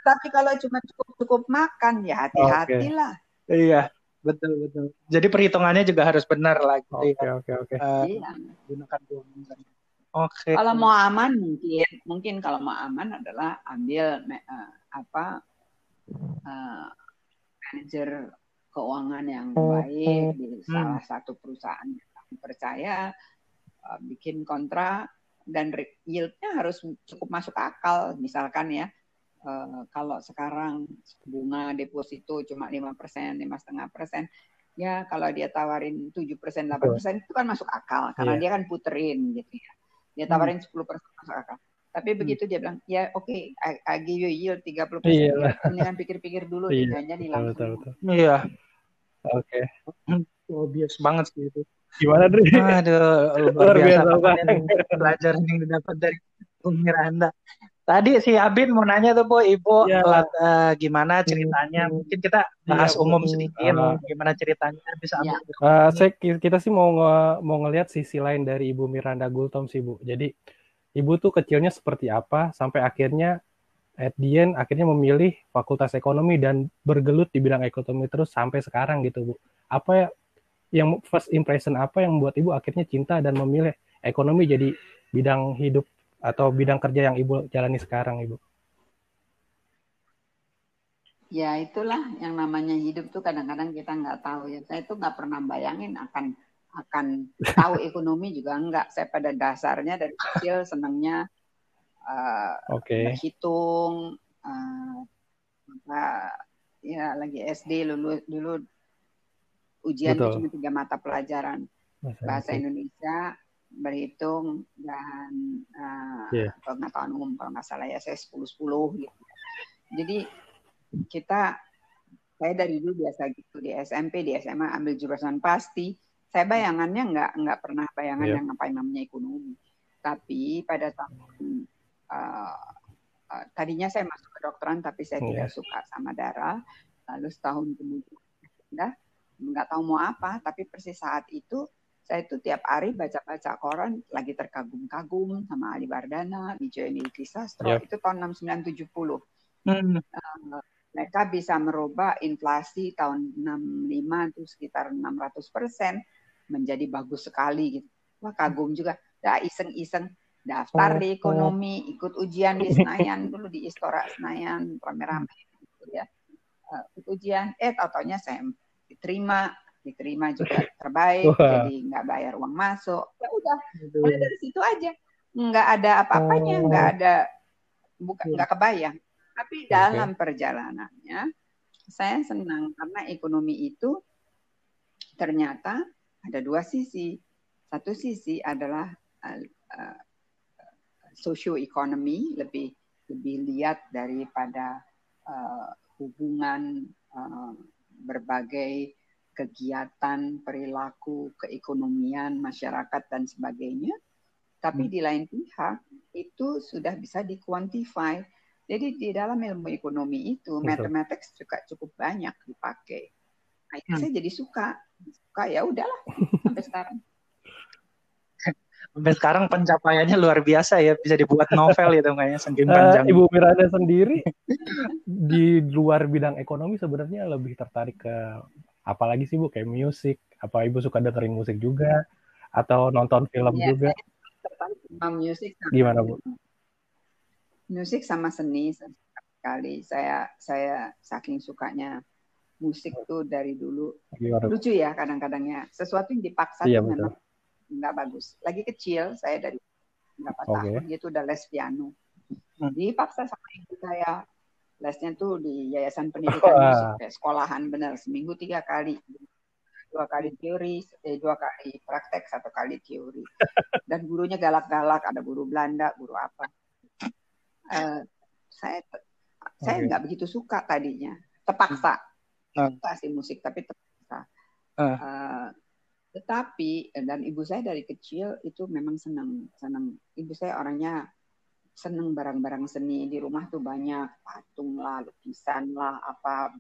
tapi kalau cuma cukup cukup makan ya hati-hatilah okay. iya betul betul jadi perhitungannya juga harus benar lah gitu oke ya. oke oke eh, iya. gunakan uang Oke. Okay. Kalau mau aman mungkin mungkin kalau mau aman adalah ambil uh, apa uh, manajer keuangan yang baik di hmm. salah satu perusahaan yang percaya uh, bikin kontrak dan yieldnya harus cukup masuk akal misalkan ya uh, kalau sekarang bunga deposito cuma lima persen lima setengah persen ya kalau dia tawarin tujuh persen delapan persen itu kan masuk akal karena yeah. dia kan puterin gitu ya dia hmm. tawarin sepuluh persen masuk akal. Tapi hmm. begitu dia bilang, ya oke, okay, I, I give you yield 30 persen. Iya. Ini kan pikir-pikir dulu, iya. jangan nih langsung. Betul, betul. Iya. Oke. Okay. Oh, bias banget sih itu. Gimana, Dri? Aduh, luar, biasa, biasa Belajar yang didapat dari Bung Miranda. Tadi si Abin mau nanya tuh Bu, Ibu ya. uh, gimana ceritanya? Hmm. Mungkin kita bahas ya, umum sedikit, uh, gimana ceritanya bisa ya. Uh, saya kita sih mau nge, mau ngelihat sisi lain dari Ibu Miranda Gultom sih Bu. Jadi Ibu tuh kecilnya seperti apa sampai akhirnya at the end akhirnya memilih Fakultas Ekonomi dan bergelut di bidang ekonomi terus sampai sekarang gitu Bu. Apa ya yang first impression apa yang membuat Ibu akhirnya cinta dan memilih ekonomi jadi bidang hidup atau bidang kerja yang Ibu jalani sekarang, Ibu? Ya itulah yang namanya hidup tuh kadang-kadang kita nggak tahu ya. Saya tuh nggak pernah bayangin akan akan tahu ekonomi juga enggak. Saya pada dasarnya dari kecil senangnya uh, okay. berhitung, uh, ya lagi SD dulu dulu ujian cuma tiga mata pelajaran bahasa Indonesia, berhitung dan uh, yeah. pengetahuan umum kalau nggak salah ya saya 10 10 gitu. Jadi kita saya dari dulu biasa gitu di SMP di SMA ambil jurusan pasti saya bayangannya nggak nggak pernah bayangan yeah. yang ngapain namanya ekonomi tapi pada tahun uh, uh, tadinya saya masuk ke dokteran tapi saya yeah. tidak suka sama darah lalu setahun kemudian udah nggak tahu mau apa tapi persis saat itu saya itu tiap hari baca-baca koran lagi terkagum-kagum sama Ali Bardana, Wijoyo Nidhi Sastro yep. itu tahun 6970. Hmm. Uh, mereka bisa merubah inflasi tahun 65 itu sekitar 600 persen menjadi bagus sekali gitu. Wah kagum juga. Dah iseng-iseng daftar di ekonomi, ikut ujian di Senayan dulu di Istora Senayan rame-rame gitu ya. Uh, ikut ujian, eh tau-taunya saya diterima diterima juga terbaik Wah. jadi nggak bayar uang masuk ya udah mulai dari situ aja nggak ada apa-apanya oh. nggak ada bukan iya. nggak kebayang tapi dalam perjalanannya saya senang karena ekonomi itu ternyata ada dua sisi satu sisi adalah uh, uh, socio ekonomi lebih lebih lihat daripada uh, hubungan uh, berbagai kegiatan, perilaku, keekonomian masyarakat dan sebagainya. Tapi hmm. di lain pihak itu sudah bisa dikuantify. Jadi di dalam ilmu ekonomi itu matematik juga cukup banyak dipakai. Nah, itu hmm. saya jadi suka, suka ya udahlah sampai sekarang. Sampai sekarang pencapaiannya luar biasa ya, bisa dibuat novel itu kayaknya saking uh, panjang. Ibu Miranda sendiri di luar bidang ekonomi sebenarnya lebih tertarik ke apalagi sih Bu kayak musik apa Ibu suka dengerin musik juga? Atau nonton film ya, juga? sama musik gimana Bu? Musik sama seni sekali. Saya saya saking sukanya musik tuh dari dulu. Gimana, lucu ya kadang-kadangnya sesuatu yang dipaksa iya, memang nggak bagus. Lagi kecil saya dari berapa okay. tahun dia tuh udah les piano. Hmm. dipaksa sama ibu saya lesnya tuh di Yayasan Pendidikan Musik kayak sekolahan benar seminggu tiga kali. Dua kali teori eh, dua kali praktek satu kali teori. Dan gurunya galak-galak ada guru Belanda guru apa. Uh, saya saya nggak begitu suka tadinya. Terpaksa. Uh. suka sih musik tapi terpaksa. Uh. Uh, tetapi dan ibu saya dari kecil itu memang senang senang ibu saya orangnya seneng barang-barang seni di rumah tuh banyak patung lah, lukisan lah, apa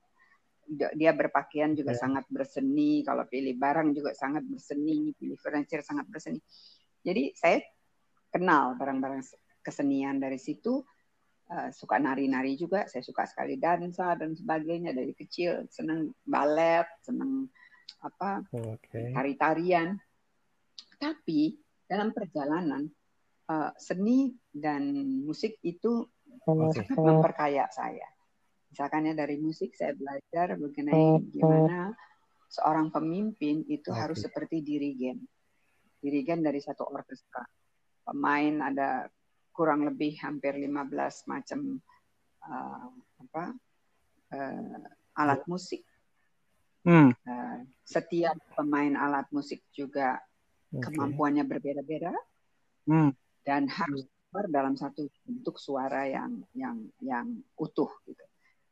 dia berpakaian juga yeah. sangat berseni, kalau pilih barang juga sangat berseni, pilih furniture sangat berseni. Jadi saya kenal barang-barang kesenian dari situ, uh, suka nari-nari juga, saya suka sekali dansa dan sebagainya dari kecil, seneng balet, seneng apa okay. tari-tarian. Tapi dalam perjalanan uh, seni dan musik itu okay. sangat memperkaya saya. Misalkan ya dari musik saya belajar mengenai gimana seorang pemimpin itu okay. harus seperti dirigen. Dirigen dari satu orkestra. Pemain ada kurang lebih hampir 15 macam uh, apa uh, alat musik. Hmm. Uh, setiap pemain alat musik juga okay. kemampuannya berbeda-beda. Hmm dan harus keluar dalam satu bentuk suara yang yang yang utuh gitu.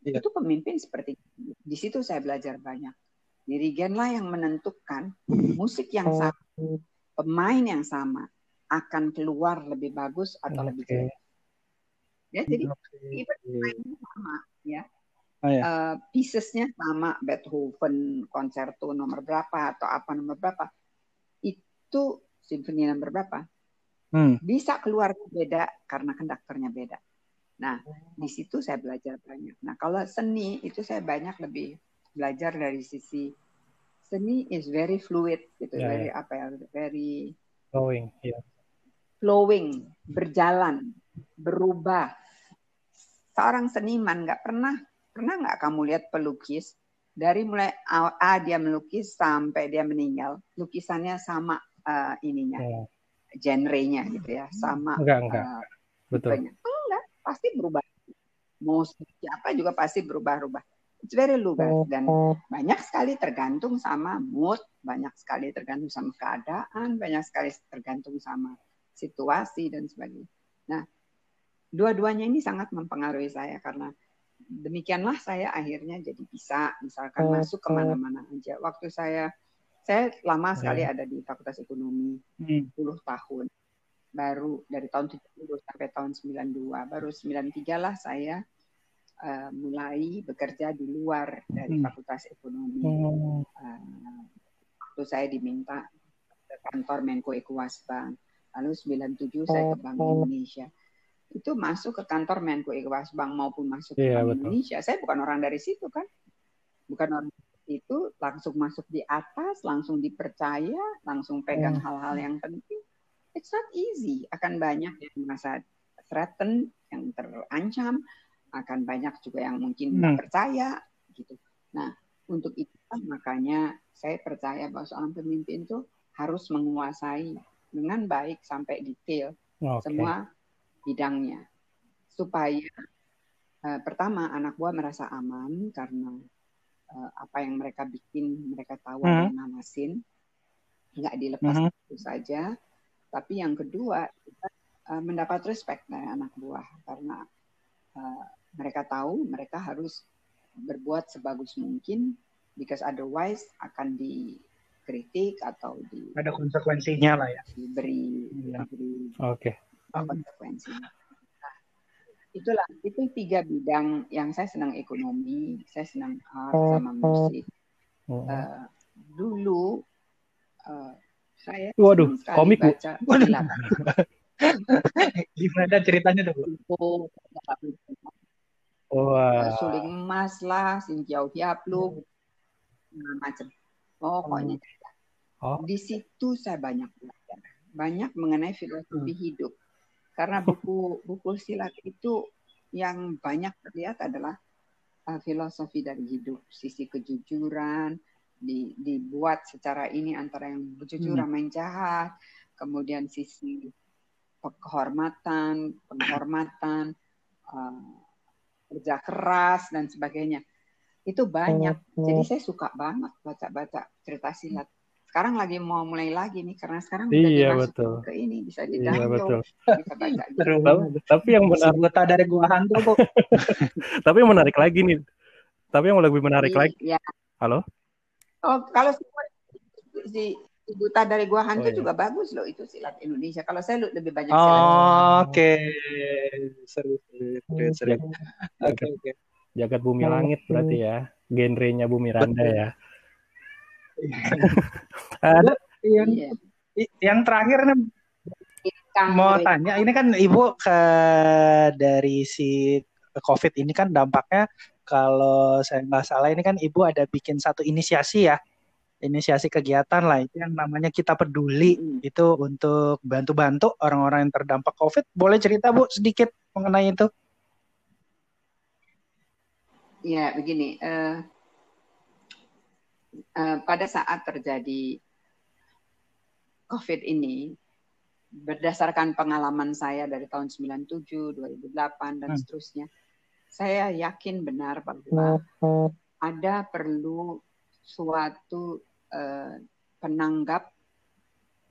Yeah. Itu pemimpin seperti di situ saya belajar banyak. Dirigenlah yang menentukan musik yang sama, pemain yang sama akan keluar lebih bagus atau okay. lebih jelek. Ya, jadi okay. pemainnya sama ya. Oh, yeah. uh, piecesnya sama Beethoven konserto nomor berapa atau apa nomor berapa itu simfoni nomor berapa Hmm. Bisa keluar beda karena konduktornya beda. Nah, di situ saya belajar banyak. Nah, kalau seni itu saya banyak lebih belajar dari sisi seni is very fluid gitu, yeah, very yeah. apa ya, very flowing, yeah. flowing, berjalan, berubah. Seorang seniman nggak pernah pernah nggak kamu lihat pelukis dari mulai A dia melukis sampai dia meninggal, lukisannya sama uh, ininya. Yeah genrenya gitu ya sama enggak enggak. uh, betul. enggak pasti berubah. Mau siapa juga pasti berubah-ubah It's very lugas dan banyak sekali tergantung sama mood, banyak sekali tergantung sama keadaan, banyak sekali tergantung sama situasi dan sebagainya. Nah, dua-duanya ini sangat mempengaruhi saya karena demikianlah saya akhirnya jadi bisa misalkan masuk ke mana-mana aja. Waktu saya saya lama sekali ada di Fakultas Ekonomi, hmm. 10 tahun. Baru dari tahun 70 sampai tahun 92, baru 93 lah saya uh, mulai bekerja di luar dari hmm. Fakultas Ekonomi. Hmm. Uh, waktu saya diminta ke kantor Menko Ekuasbank. Lalu 97 saya ke Bank Indonesia. Itu masuk ke kantor Menko Ekuasbank maupun masuk ke yeah, Bank betul. Indonesia. Saya bukan orang dari situ kan. Bukan orang itu langsung masuk di atas, langsung dipercaya, langsung pegang hal-hal yang penting. It's not easy. Akan banyak yang merasa threatened, yang terancam, akan banyak juga yang mungkin tidak hmm. percaya gitu. Nah, untuk itu makanya saya percaya bahwa seorang pemimpin itu harus menguasai dengan baik sampai detail okay. semua bidangnya supaya uh, pertama anak buah merasa aman karena uh, apa yang mereka bikin mereka tahu hmm. ada mesin nggak dilepas hmm. itu saja tapi yang kedua kita uh, mendapat respect dari anak buah karena uh, mereka tahu mereka harus berbuat sebagus mungkin because otherwise akan dikritik atau di ada konsekuensinya lah ya diberi ya. diberi okay. konsekuensi nah, itulah itu tiga bidang yang saya senang ekonomi saya senang art sama musik uh, dulu uh, saya waduh komik baca gimana ceritanya tuh Oh, wow. suling emas lah, sinjau hiaplu, macam. Pokoknya oh. di situ saya banyak belajar, banyak mengenai filosofi hmm. hidup. Karena buku buku silat itu yang banyak terlihat adalah uh, filosofi dari hidup, sisi kejujuran, di, dibuat secara ini antara yang jujur hmm. yang jahat, kemudian sisi kehormatan, penghormatan, uh, kerja keras dan sebagainya. Itu banyak. Jadi saya suka banget baca-baca cerita silat. Sekarang lagi mau mulai lagi nih karena sekarang iya, betul. ke ini bisa di iya, betul. bisa baca gitu. Tapi yang menarik dari gua hantu kok. Tapi yang menarik lagi nih. Tapi yang lebih menarik lagi. Iya. Halo? Oh, kalau si Buta dari Gua Hantu oh, iya. juga bagus loh itu silat Indonesia. Kalau saya lebih banyak oh, silat. Oke, seru, seru, seru. Oke, oke. Jagat Bumi Langit berarti ya, genrenya Bumi Randa ya. Ada yang iya. yang terakhir nih mau tanya, ini kan Ibu ke dari si COVID ini kan dampaknya kalau saya nggak salah ini kan Ibu ada bikin satu inisiasi ya inisiasi kegiatan lah itu yang namanya kita peduli hmm. itu untuk bantu-bantu orang-orang yang terdampak COVID. Boleh cerita Bu sedikit mengenai itu? Ya begini, uh, uh, pada saat terjadi COVID ini, berdasarkan pengalaman saya dari tahun 97, 2008 dan hmm. seterusnya, saya yakin benar bahwa ada perlu suatu uh, penanggap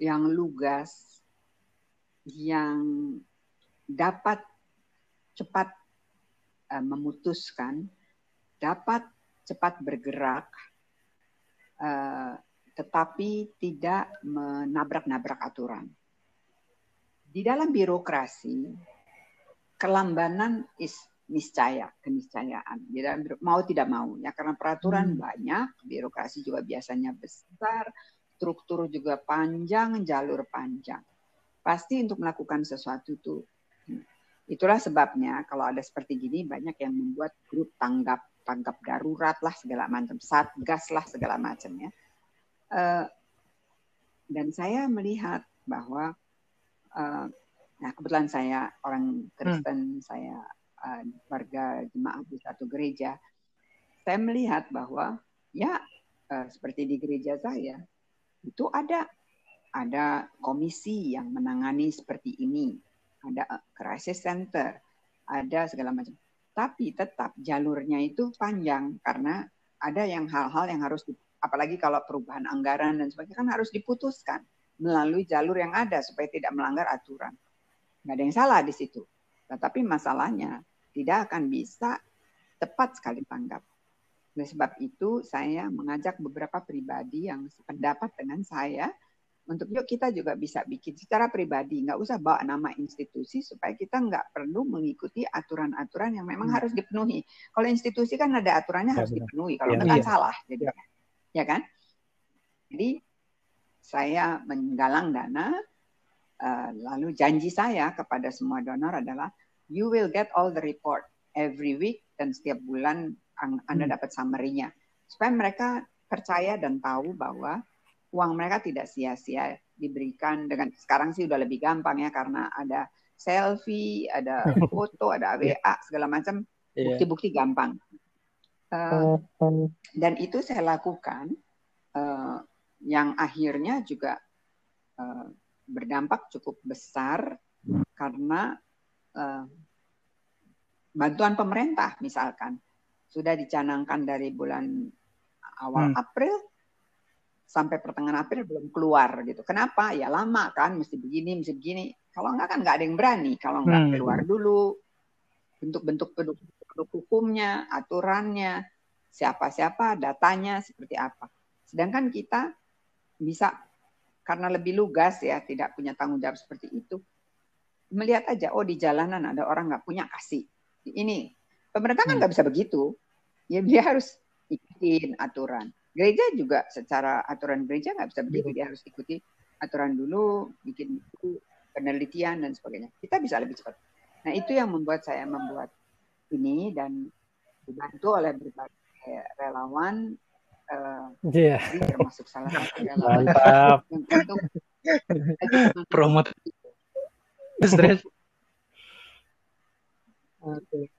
yang lugas yang dapat cepat uh, memutuskan, dapat cepat bergerak, uh, tetapi tidak menabrak-nabrak aturan. Di dalam birokrasi, kelambanan is niscaya, keniscayaan. Jadi mau tidak mau ya karena peraturan hmm. banyak, birokrasi juga biasanya besar, struktur juga panjang, jalur panjang. Pasti untuk melakukan sesuatu itu hmm, itulah sebabnya kalau ada seperti gini banyak yang membuat grup tanggap tanggap darurat lah segala macam, satgas lah segala macam ya. Uh, dan saya melihat bahwa uh, nah kebetulan saya orang Kristen, hmm. saya uh, warga jemaat di satu gereja, saya melihat bahwa ya uh, seperti di gereja saya itu ada ada komisi yang menangani seperti ini, ada crisis center, ada segala macam. Tapi tetap jalurnya itu panjang karena ada yang hal-hal yang harus apalagi kalau perubahan anggaran dan sebagainya kan harus diputuskan melalui jalur yang ada supaya tidak melanggar aturan. Nggak ada yang salah di situ. Tetapi masalahnya tidak akan bisa tepat sekali tanggap. Oleh sebab itu saya mengajak beberapa pribadi yang sependapat dengan saya untuk yuk kita juga bisa bikin secara pribadi, nggak usah bawa nama institusi supaya kita nggak perlu mengikuti aturan-aturan yang memang hmm. harus dipenuhi. Kalau institusi kan ada aturannya ya, harus benar. dipenuhi, kalau ya, kan iya. salah, jadi ya. ya kan. Jadi saya menggalang dana, uh, lalu janji saya kepada semua donor adalah you will get all the report every week dan setiap bulan Anda hmm. dapat summary-nya supaya mereka percaya dan tahu bahwa uang mereka tidak sia-sia diberikan dengan sekarang sih udah lebih gampang ya karena ada selfie, ada foto, ada WA iya. segala macam iya. bukti-bukti gampang. Uh, dan itu saya lakukan uh, yang akhirnya juga uh, berdampak cukup besar karena uh, bantuan pemerintah misalkan sudah dicanangkan dari bulan awal hmm. April sampai pertengahan April belum keluar gitu. Kenapa? Ya lama kan, mesti begini, mesti begini. Kalau enggak kan enggak ada yang berani. Kalau enggak hmm. keluar dulu bentuk-bentuk produk, hukumnya, aturannya, siapa-siapa, datanya seperti apa. Sedangkan kita bisa karena lebih lugas ya, tidak punya tanggung jawab seperti itu. Melihat aja, oh di jalanan ada orang nggak punya kasih. Ini pemerintah kan nggak hmm. bisa begitu. Ya dia harus ikutin aturan Gereja juga secara aturan gereja nggak bisa begitu, dia harus ikuti aturan dulu, bikin buku, penelitian dan sebagainya. Kita bisa lebih cepat. Nah itu yang membuat saya membuat ini dan dibantu oleh berbagai relawan. Uh, yeah. termasuk salah satu relawan Mantap. Promote. Oke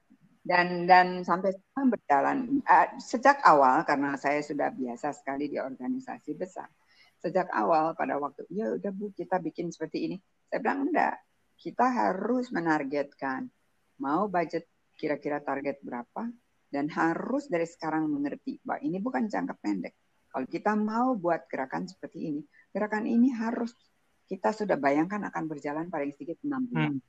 dan dan sampai sekarang berjalan. Uh, sejak awal karena saya sudah biasa sekali di organisasi besar sejak awal pada waktu ya udah bu kita bikin seperti ini. Saya bilang enggak kita harus menargetkan mau budget kira-kira target berapa dan harus dari sekarang mengerti bahwa ini bukan jangka pendek. Kalau kita mau buat gerakan seperti ini gerakan ini harus kita sudah bayangkan akan berjalan paling sedikit enam bulan. Hmm.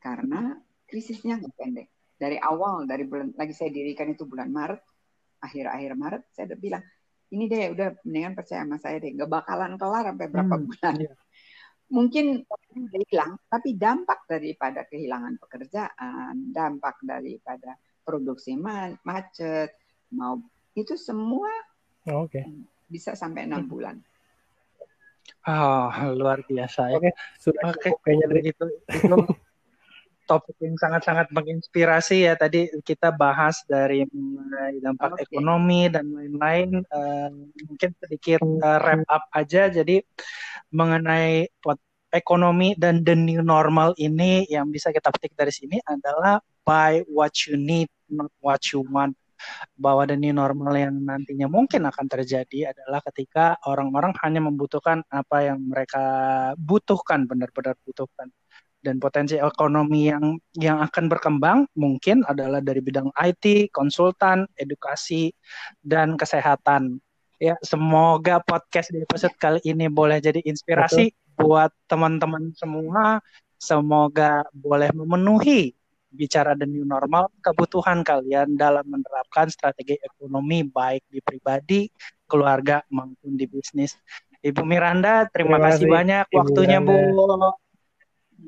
karena krisisnya nggak pendek dari awal dari bulan lagi saya dirikan itu bulan Maret akhir-akhir Maret saya udah bilang ini deh udah mendingan percaya sama saya deh nggak bakalan kelar sampai berapa hmm. bulan iya. mungkin udah hilang tapi dampak daripada kehilangan pekerjaan dampak daripada produksi macet mau itu semua oh, okay. bisa sampai enam hmm. bulan Oh, luar biasa ya. Sudah kayaknya dari itu, itu topik yang sangat-sangat menginspirasi ya. Tadi kita bahas dari dampak okay. ekonomi dan lain-lain uh, mungkin sedikit uh, wrap up aja. Jadi mengenai ekonomi dan the new normal ini yang bisa kita petik dari sini adalah buy what you need not what you want. Bahwa the new normal yang nantinya mungkin akan terjadi adalah ketika orang-orang hanya membutuhkan apa yang mereka butuhkan benar-benar butuhkan dan potensi ekonomi yang yang akan berkembang mungkin adalah dari bidang IT, konsultan, edukasi dan kesehatan. Ya, semoga podcast di episode kali ini boleh jadi inspirasi Betul. buat teman-teman semua. Semoga boleh memenuhi bicara the new normal kebutuhan kalian dalam menerapkan strategi ekonomi baik di pribadi, keluarga maupun di bisnis. Ibu Miranda, terima, terima kasih banyak Ibu waktunya, Miranda. Bu.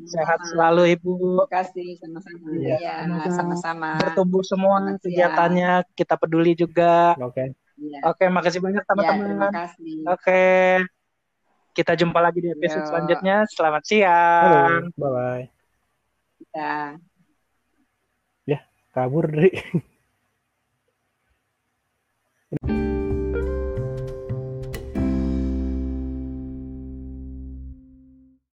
Sehat selalu Ibu. Terima kasih sama-sama. Iya, ya, sama-sama. Bertumbuh semua ya. kegiatannya, ya. kita peduli juga. Oke. Okay. Ya. Oke, makasih banyak iya, teman-teman. Ya, Oke. Okay. Oke. Kita jumpa lagi di episode Yo. selanjutnya. Selamat siang. Halo, bye-bye. Ya. Ya, kabur, Ri.